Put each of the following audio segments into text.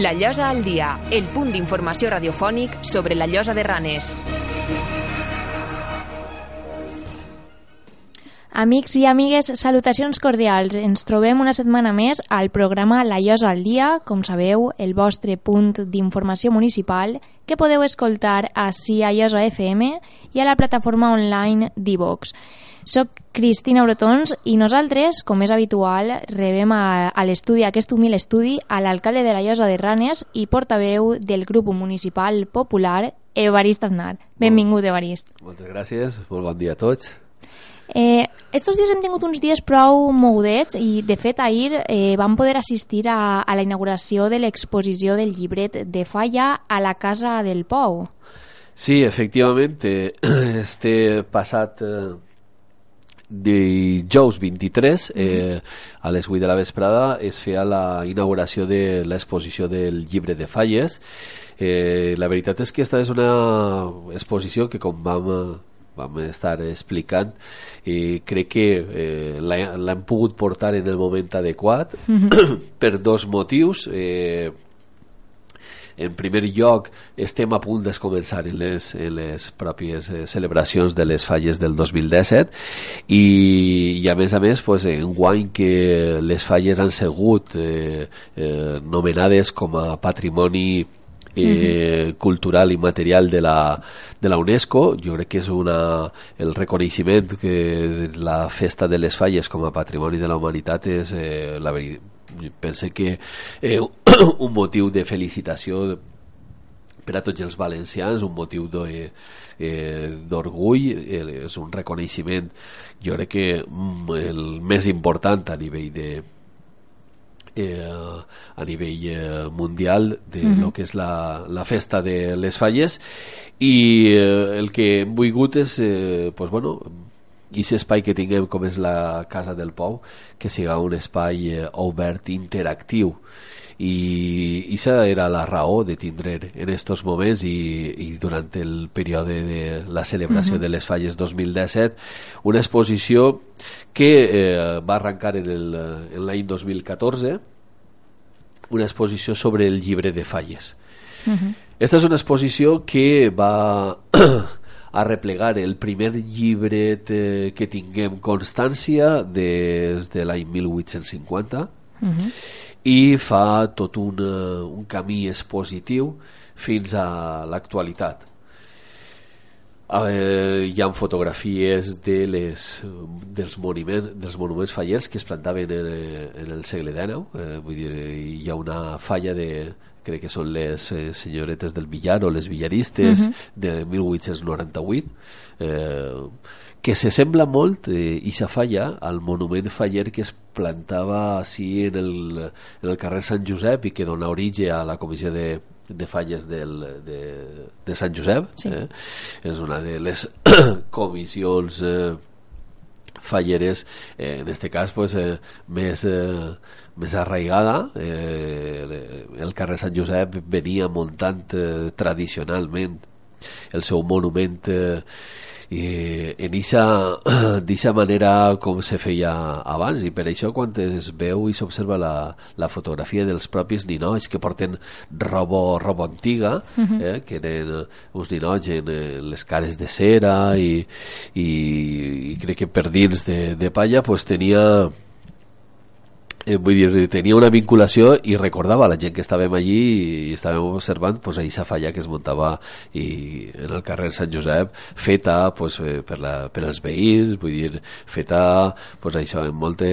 La Llosa al dia, el punt d'informació radiofònic sobre la Llosa de Ranes. Amics i amigues, salutacions cordials. Ens trobem una setmana més al programa La Llosa al dia, com sabeu, el vostre punt d'informació municipal que podeu escoltar a Llosa FM i a la plataforma online d'Ivox. Soc Cristina Brotons i nosaltres, com és habitual, rebem a, a l'estudi, aquest humil estudi, a l'alcalde de la Llosa de Ranes i portaveu del grup municipal popular, Evarist Aznar. Benvingut, Evarist. Moltes gràcies, molt bon dia a tots. Eh, estos dies hem tingut uns dies prou mogudets i, de fet, ahir eh, vam poder assistir a, a la inauguració de l'exposició del llibret de Falla a la Casa del Pou. Sí, efectivament, eh, este passat eh, dijous 23 eh, a les 8 de la vesprada es feia la inauguració de l'exposició del llibre de falles eh, la veritat és que aquesta és una exposició que com vam vam estar explicant i crec que eh, l'hem pogut portar en el moment adequat mm -hmm. per dos motius eh, en primer lloc estem a punt de començar en les, en les pròpies eh, celebracions de les falles del 2017 i, i a més a més pues, en guany que les falles han sigut eh, eh, nomenades com a patrimoni eh, cultural i material de la, de la UNESCO. Jo crec que és una, el reconeixement que la festa de les falles com a patrimoni de la humanitat és eh, la veritat pense que eh, un motiu de felicitació per a tots els valencians, un motiu eh, d'orgull, eh, és un reconeixement, jo crec que mm, el més important a nivell de, eh, a nivell eh, mundial de mm -hmm. lo que és la, la festa de les falles i eh, el que hem volgut és eh, pues bueno, i aquest espai que tinguem com és la Casa del Pou que siga un espai eh, obert interactiu i aquesta era la raó de tindre en estos moments i, i durant el període de la celebració uh -huh. de les falles 2017 una exposició que eh, va arrencar en l'any 2014 una exposició sobre el llibre de falles uh -huh. Esta és una exposició que va a replegar el primer llibret eh, que tinguem constància des de l'any 1850 uh -huh. i fa tot un, un camí expositiu fins a l'actualitat. Eh, hi ha fotografies de les, dels, monuments, dels monuments fallers que es plantaven en, en el segle XIX eh, vull dir, hi ha una falla de, crec que són les eh, senyoretes del Villar o les villaristes uh -huh. de 1898 eh, que se sembla molt eh, i se falla al monument faller que es plantava així en el, en el carrer Sant Josep i que dona origen a la comissió de, de falles del, de, de Sant Josep sí. eh? és una de les comissions eh, falleres eh, en este cas pues, eh, més eh, més arraigada eh, el carrer Sant Josep venia muntant eh, tradicionalment el seu monument eh, i en aquesta manera com se feia abans i per això quan es veu i s'observa la, la fotografia dels propis ninots que porten roba, roba antiga uh -huh. eh, que eren uns ninots en eh, les cares de cera i, i, i crec que per dins de, de palla pues, tenia eh, vull dir, tenia una vinculació i recordava la gent que estàvem allí i estàvem observant pues, aquesta falla que es muntava i, en el carrer Sant Josep feta pues, eh, per, la, per als veïns vull dir, feta pues, això, amb, molte,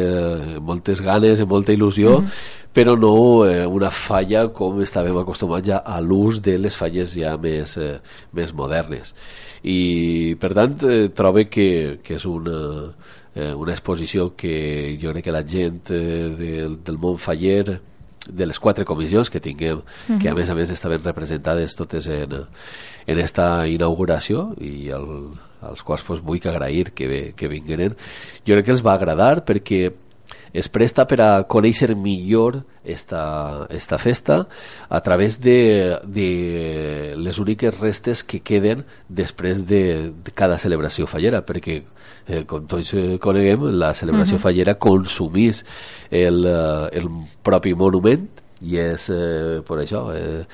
amb moltes ganes amb molta il·lusió mm -hmm però no eh, una falla com estàvem acostumats ja a l'ús de les falles ja més, eh, més modernes. I per tant eh, trobo que, que és una, eh, una exposició que jo crec que la gent eh, del, del món faller de les quatre comissions que tinguem, uh -huh. que a més a més estaven representades totes en, en esta inauguració i el, als quals pues, vull que agrair que, que vingueren jo crec que els va agradar perquè es presta per a conèixer millor esta, esta festa a través de, de les úniques restes que queden després de, de cada celebració fallera perquè eh, com tots eh, coneguem la celebració uh -huh. fallera consumís el, eh, el propi monument i és eh, per això eh,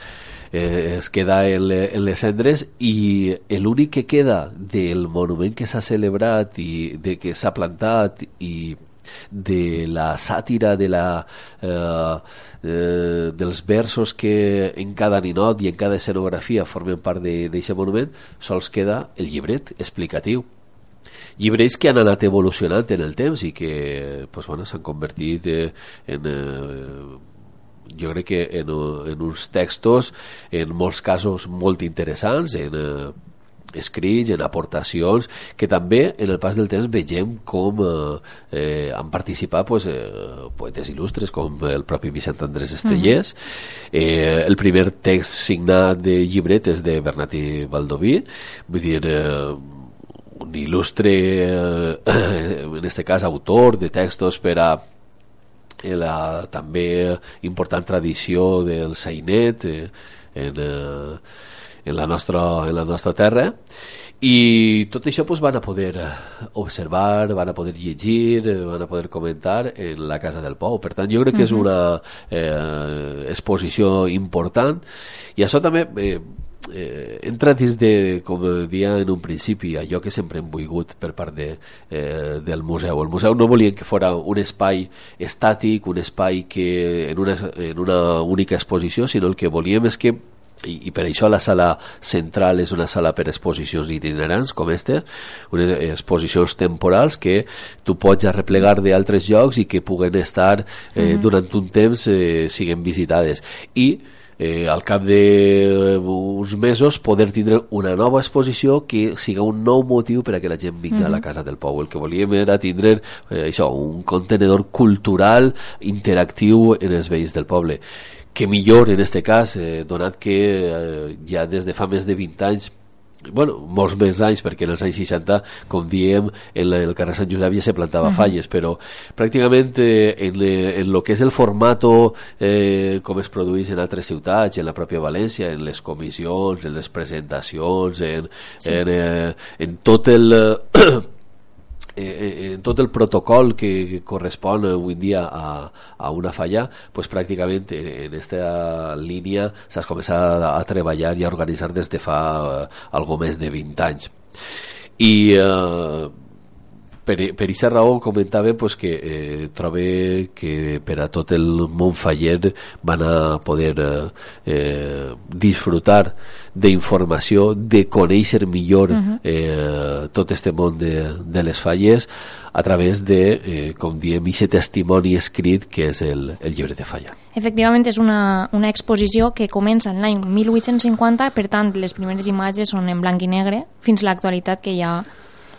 eh, es queda en, en les cendres i l'únic que queda del monument que s'ha celebrat i de que s'ha plantat i de la sàtira de la eh, eh, dels versos que en cada ninot i en cada escenografia formen part d'aquest monument sols queda el llibret explicatiu. Llibres que han anat evolucionant en el temps i que pues, bueno, s'han convertit eh, en eh, jo crec que en, en uns textos en molts casos molt interessants en eh, escrits, en aportacions que també en el pas del temps vegem com eh, eh, han participat pues, eh, poetes il·lustres com el propi Vicent Andrés Estellers uh -huh. eh, el primer text signat de llibret és de Bernati Baldoví vull dir eh, un il·lustre eh, en este cas autor de textos per a la també important tradició del sainet eh, en, eh, en, la nostra, en la nostra terra i tot això pues, van a poder observar, van a poder llegir, van a poder comentar en la Casa del Pou. Per tant, jo crec que és una eh, exposició important i això també eh, eh, entra dins de, com dia en un principi, allò que sempre hem volgut per part de, eh, del museu. El museu no volien que fora un espai estàtic, un espai que en una, en una única exposició, sinó el que volíem és que i, i per això la sala central és una sala per exposicions itinerants com este, unes exposicions temporals que tu pots arreplegar d'altres llocs i que puguen estar eh, mm -hmm. durant un temps eh, siguen visitades i eh, al cap d'uns eh, mesos poder tindre una nova exposició que siga un nou motiu per a que la gent vingui mm -hmm. a la Casa del Pou. El que volíem era tindre eh, això, un contenedor cultural interactiu en els veïns del poble. Que millor en este cas, eh, donat que eh, ja des de fa més de 20 anys bueno, molts més anys perquè en els anys 60 com diem en el carrer Sant Josep ja se plantava uh -huh. falles però pràcticament eh, en, en lo que és el formato eh, com es produeix en altres ciutats en la pròpia València, en les comissions en les presentacions en, sí. en, eh, en tot el Eh, eh, en tot el protocol que, correspon avui en dia a, a una falla, pues pràcticament en aquesta línia s'ha començat a treballar i a organitzar des de fa eh, algo més de 20 anys. I eh, per, per aquesta raó comentava pues, que eh, trobe que per a tot el món faller van a poder eh, disfrutar d'informació, de conèixer millor uh -huh. eh, tot este món de, de les falles a través de, eh, com diem, aquest testimoni escrit que és el, el llibre de falla. Efectivament, és una, una exposició que comença en l'any 1850, per tant, les primeres imatges són en blanc i negre, fins a l'actualitat que ja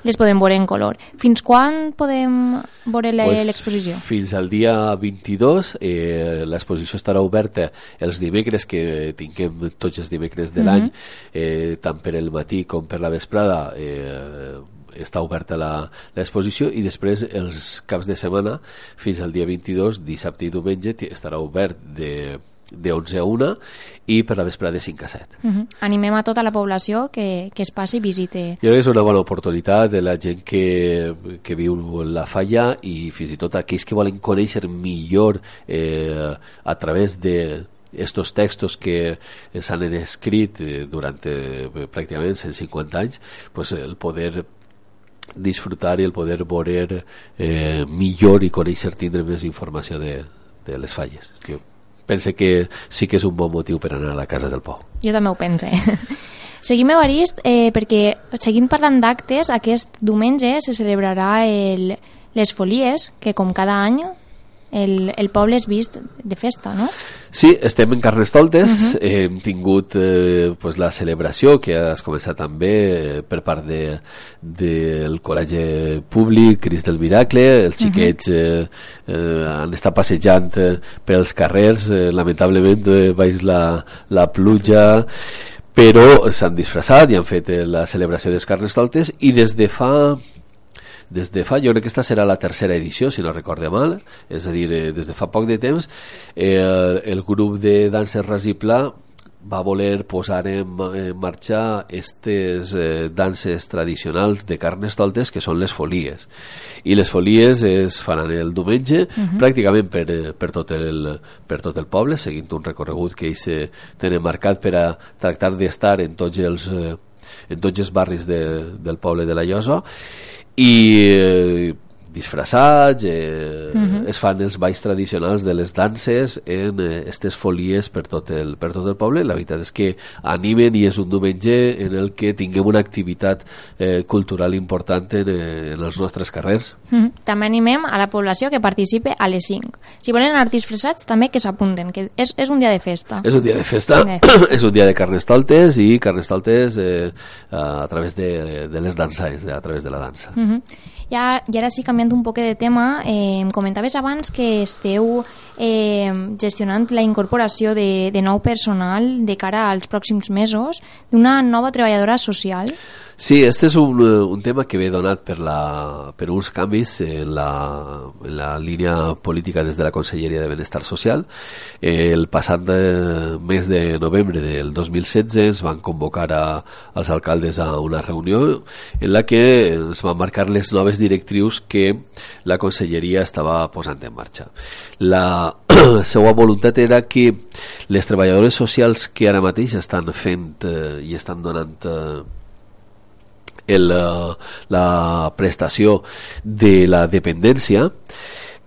les podem veure en color. Fins quan podem veure l'exposició? Pues fins al dia 22. Eh, l'exposició estarà oberta els dimecres, que tinguem tots els dimecres de l'any, mm -hmm. eh, tant per el matí com per la vesprada, eh, està oberta l'exposició i després els caps de setmana fins al dia 22, dissabte i diumenge estarà obert de de 11 a 1 i per la vespre de 5 a 7. Uh -huh. Animem a tota la població que, que es passi i visite. Jo crec que és una bona oportunitat de la gent que, que viu la falla i fins i tot aquells que volen conèixer millor eh, a través de estos textos que s'han escrit eh, durant eh, pràcticament 150 anys pues el poder disfrutar i el poder veure eh, millor i conèixer tindre més informació de, de les falles que pense que sí que és un bon motiu per anar a la Casa del Pou. Jo també ho pense. Seguim, Evarist, eh, perquè seguint parlant d'actes, aquest diumenge se celebrarà el, les Folies, que com cada any el, el poble és vist de festa, no? Sí, estem en Carnestoltes, uh -huh. hem tingut eh, pues, la celebració que has començat també eh, per part de, del Col·legi Públic, Crist del Miracle, els xiquets uh -huh. eh, eh, han estat passejant eh, pels carrers, eh, lamentablement eh, baix la, la pluja, però s'han disfressat i han fet eh, la celebració dels Carnestoltes i des de fa des de fa, jo crec que aquesta serà la tercera edició, si no recorde mal, és a dir, eh, des de fa poc de temps, eh, el grup de danses Ras i Pla va voler posar en, en marxa aquestes eh, danses tradicionals de carnestoltes que són les folies i les folies es faran el diumenge uh -huh. pràcticament per, eh, per, tot el, per tot el poble seguint un recorregut que ells eh, tenen marcat per a tractar d'estar en tots els eh, en tots els barris de, del poble de la Llosa i eh, disfressats, eh, uh -huh. es fan els balls tradicionals de les danses en aquestes eh, folies per tot, el, per tot el poble. La veritat és que animen i és un diumenge en el que tinguem una activitat eh, cultural important en, eh, en els nostres carrers. Uh -huh. També animem a la població que participe a les 5. Si volen anar disfressats, també que s'apunten, que és, és un dia de festa. És un dia de festa, festa. és un dia de carnestoltes i carnestoltes eh, a través de, de les danses, a través de la dansa. Uh -huh. Ja, I ara sí, canviant un poc de tema, eh, em comentaves abans que esteu eh, gestionant la incorporació de, de nou personal de cara als pròxims mesos d'una nova treballadora social. Sí, este és un, eh, un tema que ve donat per, la, per uns canvis en la, en la línia política des de la Conselleria de Benestar Social. El passat de, eh, mes de novembre del 2016 es van convocar a, als alcaldes a una reunió en la que es van marcar les noves directrius que la Conselleria estava posant en marxa. La seva voluntat era que les treballadores socials que ara mateix estan fent eh, i estan donant eh, el, eh, la prestació de la dependència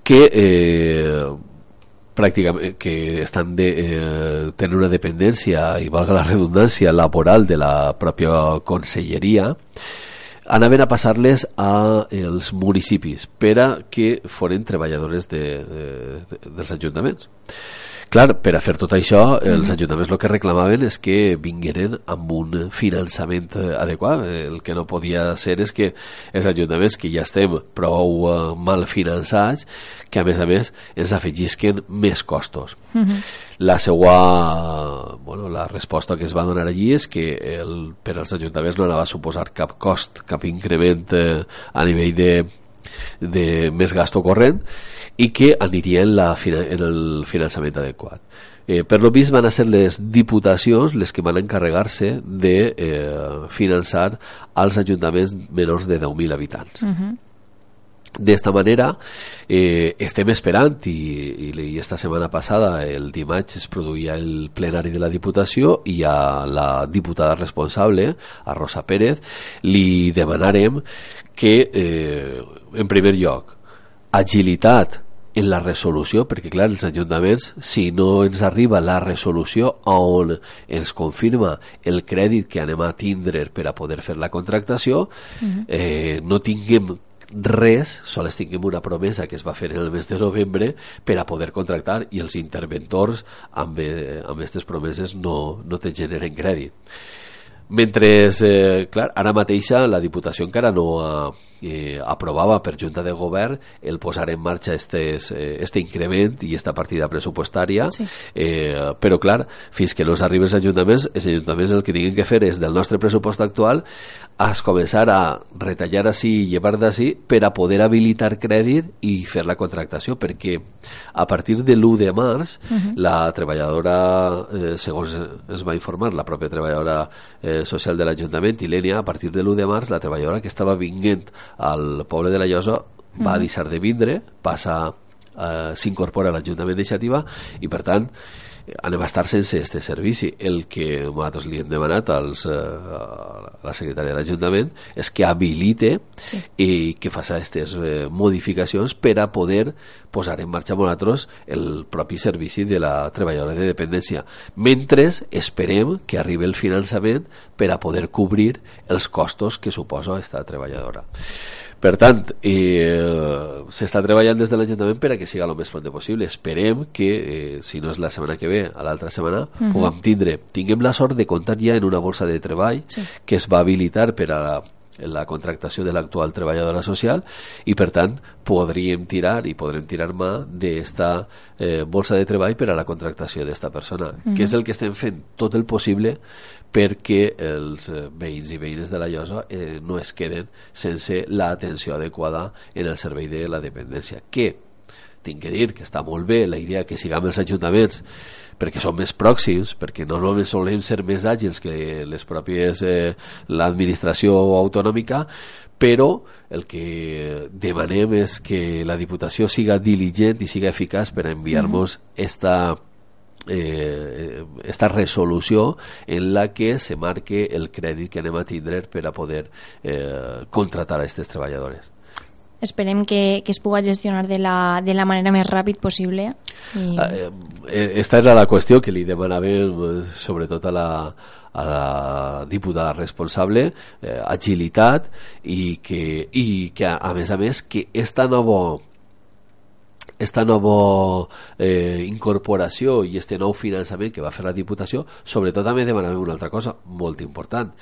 que eh, pràcticament que estan de, eh, tenen una dependència i valga la redundància laboral de la pròpia conselleria anaven a passar-les als municipis per a que foren treballadores de, de, dels ajuntaments Clar, per a fer tot això, els ajuntaments el que reclamaven és que vingueren amb un finançament eh, adequat. El que no podia ser és que els ajuntaments, que ja estem prou uh, mal finançats, que a més a més ens afegisquen més costos. Mm -hmm. La seva, bueno, la resposta que es va donar allí és que el, per als ajuntaments no anava a suposar cap cost, cap increment eh, a nivell de, de més gasto corrent, i que aniria en, la, en el finançament adequat. Eh, per lo vist van a ser les diputacions les que van encarregar-se de eh, finançar als ajuntaments menors de 10.000 habitants. Uh -huh. D'esta manera eh, estem esperant i, i, i esta setmana passada el dimarts es produïa el plenari de la Diputació i a la diputada responsable a Rosa Pérez li demanarem que eh, en primer lloc agilitat en la resolució, perquè clar, els ajuntaments, si no ens arriba la resolució on ens confirma el crèdit que anem a tindre per a poder fer la contractació, uh -huh. eh, no tinguem res, sols tinguem una promesa que es va fer en el mes de novembre per a poder contractar i els interventors amb, eh, amb aquestes promeses no, no te generen crèdit. Mentre, eh, clar, ara mateixa la Diputació encara no ha eh, aprovava per Junta de Govern el posar en marxa estes, eh, este increment i esta partida pressupostària sí. eh, però clar, fins que no s'arribi als ajuntaments els ajuntaments el que tinguin que fer és del nostre pressupost actual es començar a retallar així i llevar d'ací per a poder habilitar crèdit i fer la contractació perquè a partir de l'1 de març uh -huh. la treballadora eh, segons es va informar la pròpia treballadora eh, social de l'Ajuntament Ilenia, a partir de l'1 de març la treballadora que estava vinguent al poble de la Llosa va deixar de vindre, passa eh, s'incorpora a l'Ajuntament d'Iniciativa i per tant anem a estar sense este servici. El que nosaltres li hem demanat als, eh, a la secretària de l'Ajuntament és que habilite sí. i que faci aquestes eh, modificacions per a poder posar en marxa amb nosaltres el propi servici de la treballadora de dependència. Mentre esperem que arribi el finançament per a poder cobrir els costos que suposa aquesta treballadora. Per tant, eh, s'està treballant des de l'Ajuntament per a que siga el més pront possible. Esperem que, eh, si no és la setmana que ve, a l'altra setmana, uh -huh. puguem tindre, tinguem la sort de comptar ja en una bolsa de treball sí. que es va habilitar per a la, la contractació de l'actual treballadora social i per tant podríem tirar i podrem tirar mà d'esta eh, bolsa de treball per a la contractació d'esta persona, uh -huh. que és el que estem fent tot el possible perquè els eh, veïns i veïnes de la Llosa eh, no es queden sense l'atenció adequada en el servei de la dependència, que tinc que dir que està molt bé la idea que siguem els ajuntaments perquè són més pròxims, perquè no només solem ser més àgils que les pròpies eh, l'administració autonòmica, però el que demanem és que la Diputació siga diligent i siga eficaç per enviar-nos mm -hmm. esta eh, esta resolució en la que se marque el crèdit que anem a tindre per a poder eh, contratar a aquestes treballadores. Esperem que, que es pugui gestionar de la, de la manera més ràpid possible. I... Ah, eh, eh, esta era la qüestió que li demanàvem eh, sobretot a la, a la diputada responsable, eh, agilitat i que, i que a, a més a més que esta nova esta nova eh, incorporació i este nou finançament que va fer la Diputació, sobretot també demanàvem una altra cosa molt important,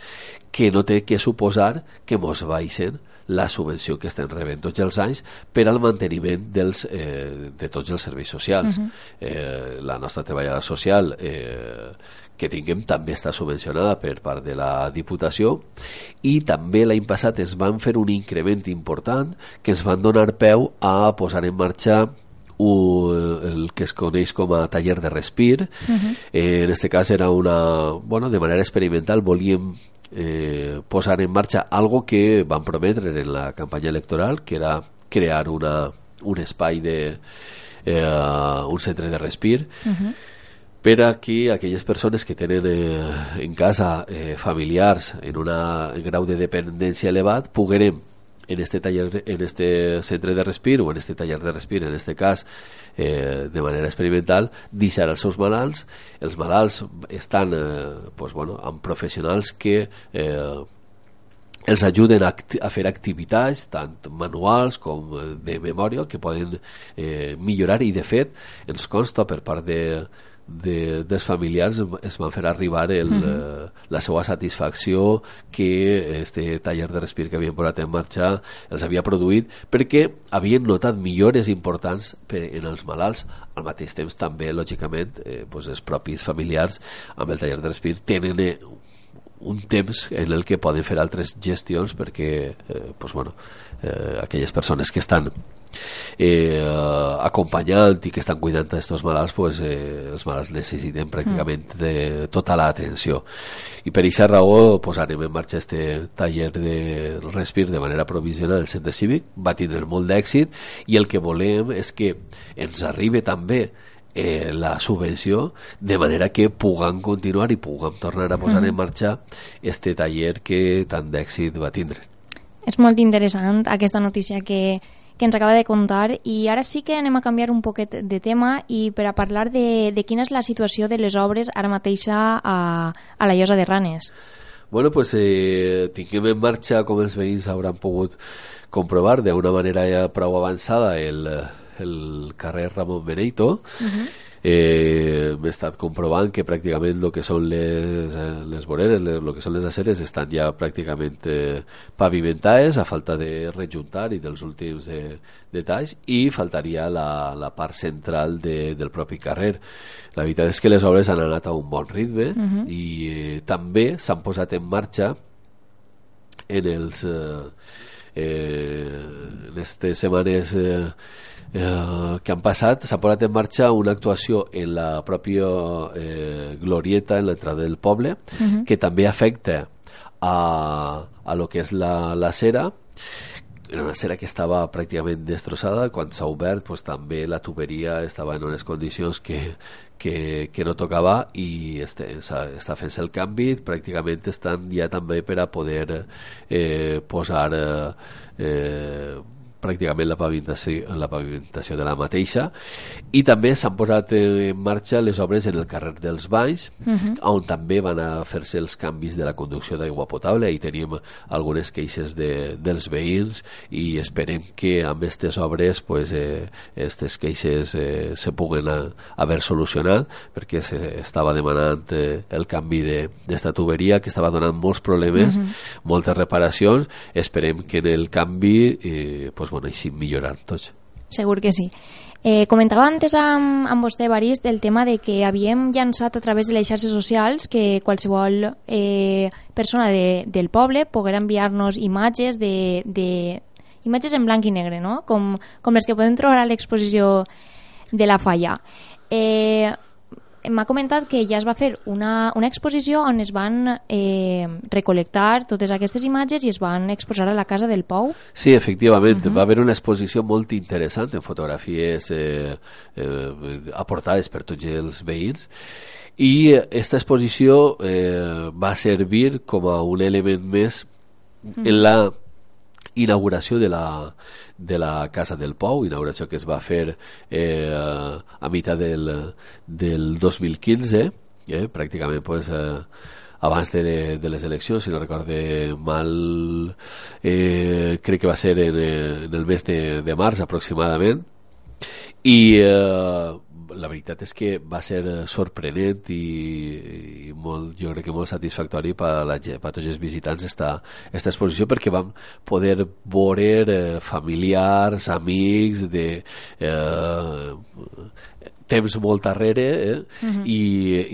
que no té que suposar que mos baixen la subvenció que estem rebent tots els anys per al manteniment dels, eh, de tots els serveis socials. Uh -huh. eh, la nostra treballadora social eh, que tinguem també està subvencionada per part de la Diputació i també l'any passat es van fer un increment important que ens van donar peu a posar en marxa el que es coneix com a taller de respir. Uh -huh. eh, en este cas era una... Bueno, de manera experimental volíem eh, posar en marxa algo que van prometre en la campanya electoral, que era crear una, un espai de eh, un centre de respir uh -huh. per a que aquelles persones que tenen eh, en casa eh, familiars en un grau de dependència elevat poguerem en este taller en este centre de respir o en este taller de respir en este cas eh, de manera experimental deixar els seus malalts. Els malalts estan eh, pues, bueno, amb professionals que eh, els ajuden a, a fer activitats tant manuals com eh, de memòria que poden eh, millorar i de fet ens consta per part de, de, dels familiars es van fer arribar el, mm -hmm. la seva satisfacció que este taller de respir que havien posat en marxa els havia produït perquè havien notat millores importants per, en els malalts al mateix temps també lògicament eh, pues els propis familiars amb el taller de respir tenen eh, un temps en el que poden fer altres gestions perquè eh, pues bueno, eh, aquelles persones que estan eh, acompanyant i que estan cuidant d'aquests malalts pues, eh, els malalts necessiten pràcticament mm. de tota l'atenció i per aquesta raó posarem en marxa este taller de respir de manera provisional al centre cívic va tindre molt d'èxit i el que volem és que ens arribi també eh, la subvenció de manera que puguem continuar i puguem tornar a posar mm. en marxa este taller que tant d'èxit va tindre és molt interessant aquesta notícia que, que ens acaba de contar i ara sí que anem a canviar un poquet de tema i per a parlar de, de quina és la situació de les obres ara mateixa a, a la Llosa de Ranes. Bueno, pues eh, tinguem en marxa, com els veïns hauran pogut comprovar d'una manera ja prou avançada el, el carrer Ramon Beneito, uh -huh eh, he estat comprovant que pràcticament el que són les, eh, les voreres, el que són les aceres estan ja pràcticament eh, pavimentades a falta de rejuntar i dels últims de, detalls i faltaria la, la part central de, del propi carrer la veritat és que les obres han anat a un bon ritme uh mhm. -huh. i eh, també s'han posat en marxa en els eh, eh, en aquestes setmanes eh, eh, que han passat s'ha posat en marxa una actuació en la pròpia eh, glorieta en l'entrada del poble uh -huh. que també afecta a, a lo que és la, la cera era una cera que estava pràcticament destrossada quan s'ha obert pues, també la tuberia estava en unes condicions que, que, que no tocava i este, està fent el canvi pràcticament estan ja també per a poder eh, posar eh, eh, pràcticament la pavimentació, la pavimentació de la mateixa i també s'han posat en marxa les obres en el carrer dels Banys uh. -huh. on també van a fer-se els canvis de la conducció d'aigua potable i tenim algunes queixes de, dels veïns i esperem que amb aquestes obres pues, eh, aquestes queixes eh, se puguen a, haver solucionat perquè se estava demanant eh, el canvi d'esta tuberia que estava donant molts problemes, uh mhm. -huh. moltes reparacions esperem que en el canvi eh, pues, bueno, així millorar tots. Segur que sí. Eh, comentava antes amb, amb vostè, Barist, el tema de que havíem llançat a través de les xarxes socials que qualsevol eh, persona de, del poble poguera enviar-nos imatges de, de imatges en blanc i negre, no? Com, com les que podem trobar a l'exposició de la falla. Eh, m'ha comentat que ja es va fer una, una exposició on es van eh, recolectar totes aquestes imatges i es van exposar a la Casa del Pou. Sí, efectivament. Uh -huh. Va haver una exposició molt interessant en fotografies eh, eh, aportades per tots els veïns i aquesta exposició eh, va servir com a un element més en la inauguració de la, de la Casa del Pou, inauguració que es va fer eh, a meitat del, del 2015, eh, pràcticament pues, eh, abans de, de les eleccions, si no recorde mal, eh, crec que va ser en, en el mes de, de març aproximadament, i eh, la veritat és que va ser sorprenent i, i molt, jo crec que molt satisfactori per, la, per tots els visitants esta, esta exposició perquè vam poder veure eh, familiars, amics de eh, temps molt darrere eh? uh -huh. i,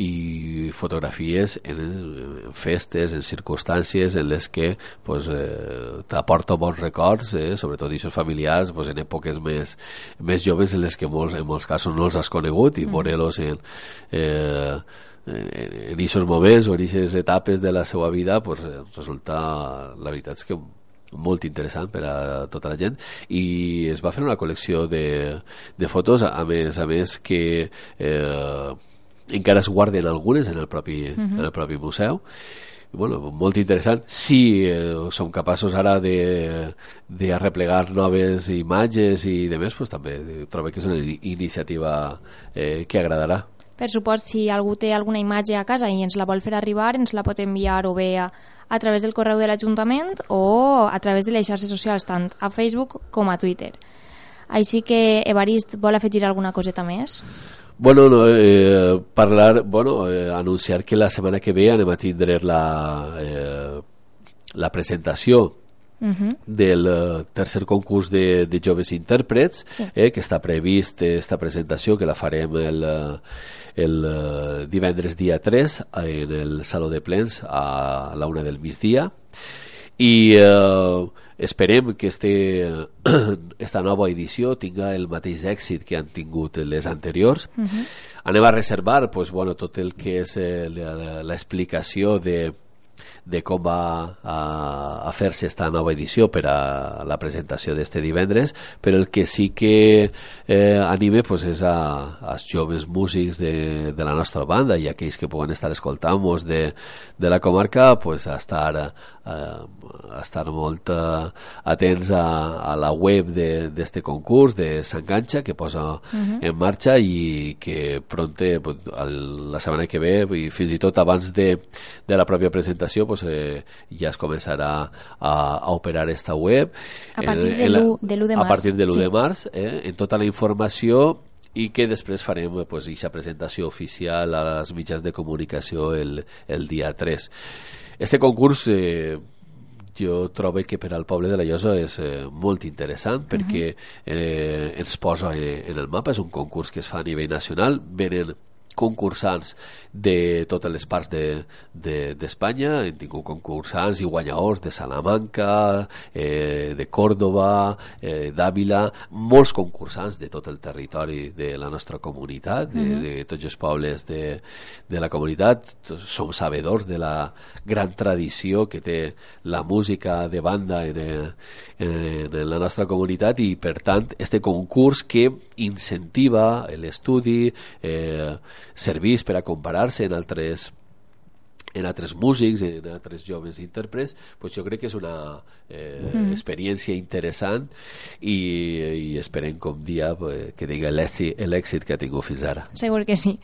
i fotografies en, en festes, en circumstàncies en les que pues, eh, t'aporta bons records, eh? sobretot d'aixòs familiars, pues, en èpoques més, més joves en les que molts, en molts casos no els has conegut i uh -huh. veure-los en, eh, en aquests moments o en aquestes etapes de la seva vida pues, resulta, la veritat és que molt interessant per a tota la gent i es va fer una col·lecció de, de fotos a més a més que eh, encara es guarden algunes en el propi, uh -huh. en el propi museu. Bueno, molt interessant. Si eh, som capaços ara de, de arreplegar noves imatges i de més, pues, també trobo que és una iniciativa eh, que agradarà per supost, si algú té alguna imatge a casa i ens la vol fer arribar, ens la pot enviar o bé a, a través del correu de l'Ajuntament o a través de les xarxes socials, tant a Facebook com a Twitter. Així que, Evarist, vol afegir alguna coseta més? Bueno, no, eh, parlar, bueno, eh, anunciar que la setmana que ve anem a tindre la, eh, la presentació Uh -huh. del uh, tercer concurs de, de joves intèrprets sí. eh, que està previst esta presentació que la farem el, uh, el uh, divendres dia 3 en el Saló de Plens a la una del migdia i uh, esperem que este, esta nova edició tinga el mateix èxit que han tingut les anteriors uh -huh. anem a reservar pues, bueno, tot el que és eh, l'explicació de de com va a, a fer-se esta nova edició per a la presentació d'este divendres, però el que sí que eh, anime pues, és a, als joves músics de, de la nostra banda i aquells que puguen estar escoltant-nos de, de la comarca pues, a estar a, a estar molt uh, atents a, a la web d'este concurs de S'Enganxa que posa uh -huh. en marxa i que pronte pues, el, la setmana que ve i fins i tot abans de, de la pròpia presentació pues, eh, ja es començarà a, a operar esta web a partir en, de l'1 de, de març a partir de l'1 sí. de març eh, en tota la informació i que després farem pues, aquesta presentació oficial a les mitjans de comunicació el, el dia 3 este concurs eh, jo trobo que per al poble de la Llosa és eh, molt interessant perquè uh -huh. eh, ens posa eh, en el mapa, és un concurs que es fa a nivell nacional, venen concursants de totes les parts d'Espanya, de, de, hem tingut concursants i guanyadors de Salamanca, eh, de Còrdoba, eh, d'Àvila, molts concursants de tot el territori de la nostra comunitat, de, -huh. de tots els pobles de, de la comunitat, som sabedors de la gran tradició que té la música de banda en, en la nostra comunitat i per tant este concurs que incentiva l'estudi eh, servís per a comparar-se en altres en altres músics, en altres joves intèrprets, pues jo crec que és una eh, mm. experiència interessant i, i esperem com dia pues, que diga l'èxit que ha tingut fins ara. Segur que sí.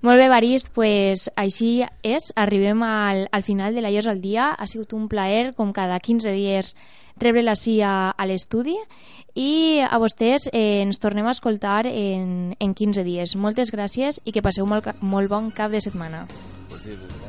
Molt bé, Barist, pues, així és. Arribem al, al final de la Llos al dia. Ha sigut un plaer, com cada 15 dies, rebre-la així a, a l'estudi i a vostès eh, ens tornem a escoltar en, en 15 dies. Moltes gràcies i que passeu molt, molt bon cap de setmana. Moltes gràcies.